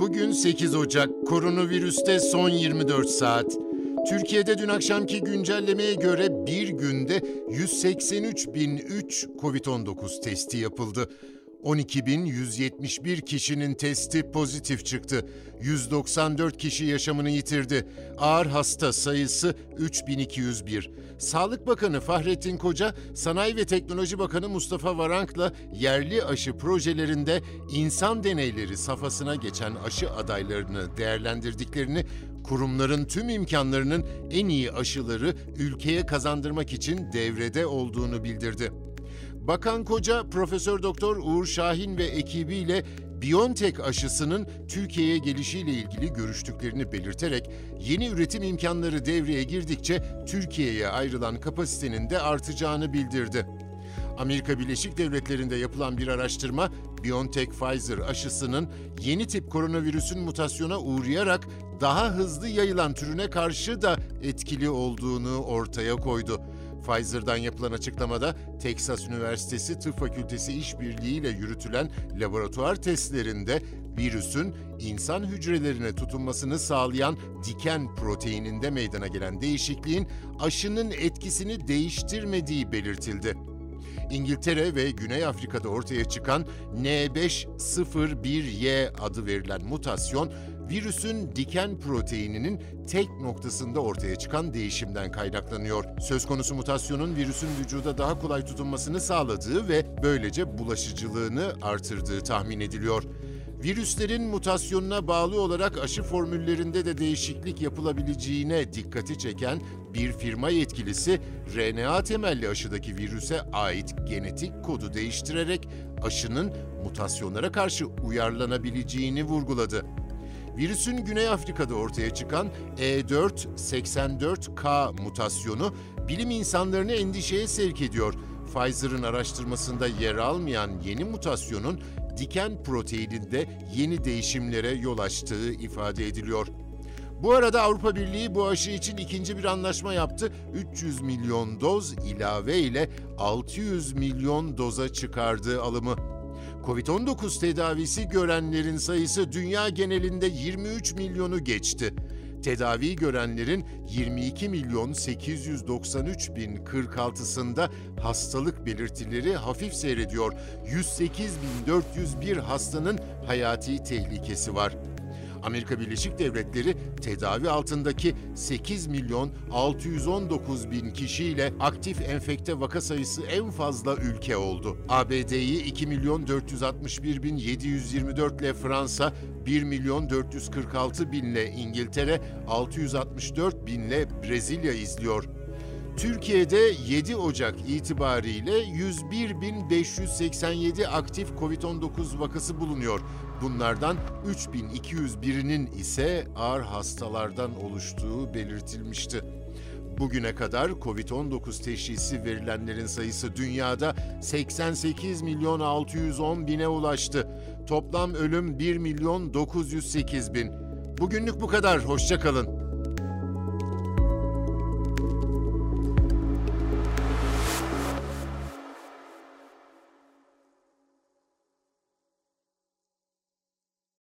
Bugün 8 Ocak, koronavirüste son 24 saat. Türkiye'de dün akşamki güncellemeye göre bir günde 183.003 COVID-19 testi yapıldı. 12.171 kişinin testi pozitif çıktı. 194 kişi yaşamını yitirdi. Ağır hasta sayısı 3201. Sağlık Bakanı Fahrettin Koca, Sanayi ve Teknoloji Bakanı Mustafa Varank'la yerli aşı projelerinde insan deneyleri safhasına geçen aşı adaylarını değerlendirdiklerini, kurumların tüm imkanlarının en iyi aşıları ülkeye kazandırmak için devrede olduğunu bildirdi. Bakan Koca, Profesör Doktor Uğur Şahin ve ekibiyle BioNTech aşısının Türkiye'ye gelişiyle ilgili görüştüklerini belirterek yeni üretim imkanları devreye girdikçe Türkiye'ye ayrılan kapasitenin de artacağını bildirdi. Amerika Birleşik Devletleri'nde yapılan bir araştırma, BioNTech Pfizer aşısının yeni tip koronavirüsün mutasyona uğrayarak daha hızlı yayılan türüne karşı da etkili olduğunu ortaya koydu. Pfizer'dan yapılan açıklamada Texas Üniversitesi Tıp Fakültesi işbirliğiyle yürütülen laboratuvar testlerinde virüsün insan hücrelerine tutunmasını sağlayan diken proteininde meydana gelen değişikliğin aşının etkisini değiştirmediği belirtildi. İngiltere ve Güney Afrika'da ortaya çıkan N501Y adı verilen mutasyon, virüsün diken proteininin tek noktasında ortaya çıkan değişimden kaynaklanıyor. Söz konusu mutasyonun virüsün vücuda daha kolay tutunmasını sağladığı ve böylece bulaşıcılığını artırdığı tahmin ediliyor. Virüslerin mutasyonuna bağlı olarak aşı formüllerinde de değişiklik yapılabileceğine dikkati çeken bir firma yetkilisi, RNA temelli aşıdaki virüse ait genetik kodu değiştirerek aşının mutasyonlara karşı uyarlanabileceğini vurguladı. Virüsün Güney Afrika'da ortaya çıkan E484K mutasyonu bilim insanlarını endişeye sevk ediyor. Pfizer'ın araştırmasında yer almayan yeni mutasyonun diken proteininde yeni değişimlere yol açtığı ifade ediliyor. Bu arada Avrupa Birliği bu aşı için ikinci bir anlaşma yaptı. 300 milyon doz ilave ile 600 milyon doza çıkardığı alımı. Covid-19 tedavisi görenlerin sayısı dünya genelinde 23 milyonu geçti. Tedavi görenlerin 22 milyon 893 bin 46'sında hastalık belirtileri hafif seyrediyor. 108 bin 401 hastanın hayati tehlikesi var. Amerika Birleşik Devletleri tedavi altındaki 8 milyon 619 bin kişiyle aktif enfekte vaka sayısı en fazla ülke oldu. ABD'yi 2 milyon 461 bin 724 ile Fransa, 1 milyon 446 binle İngiltere, 664 binle Brezilya izliyor. Türkiye'de 7 Ocak itibariyle 101.587 aktif COVID-19 vakası bulunuyor. Bunlardan 3.201'inin ise ağır hastalardan oluştuğu belirtilmişti. Bugüne kadar COVID-19 teşhisi verilenlerin sayısı dünyada 88 milyon 610 bine ulaştı. Toplam ölüm 1 milyon 908 bin. Bugünlük bu kadar. Hoşçakalın.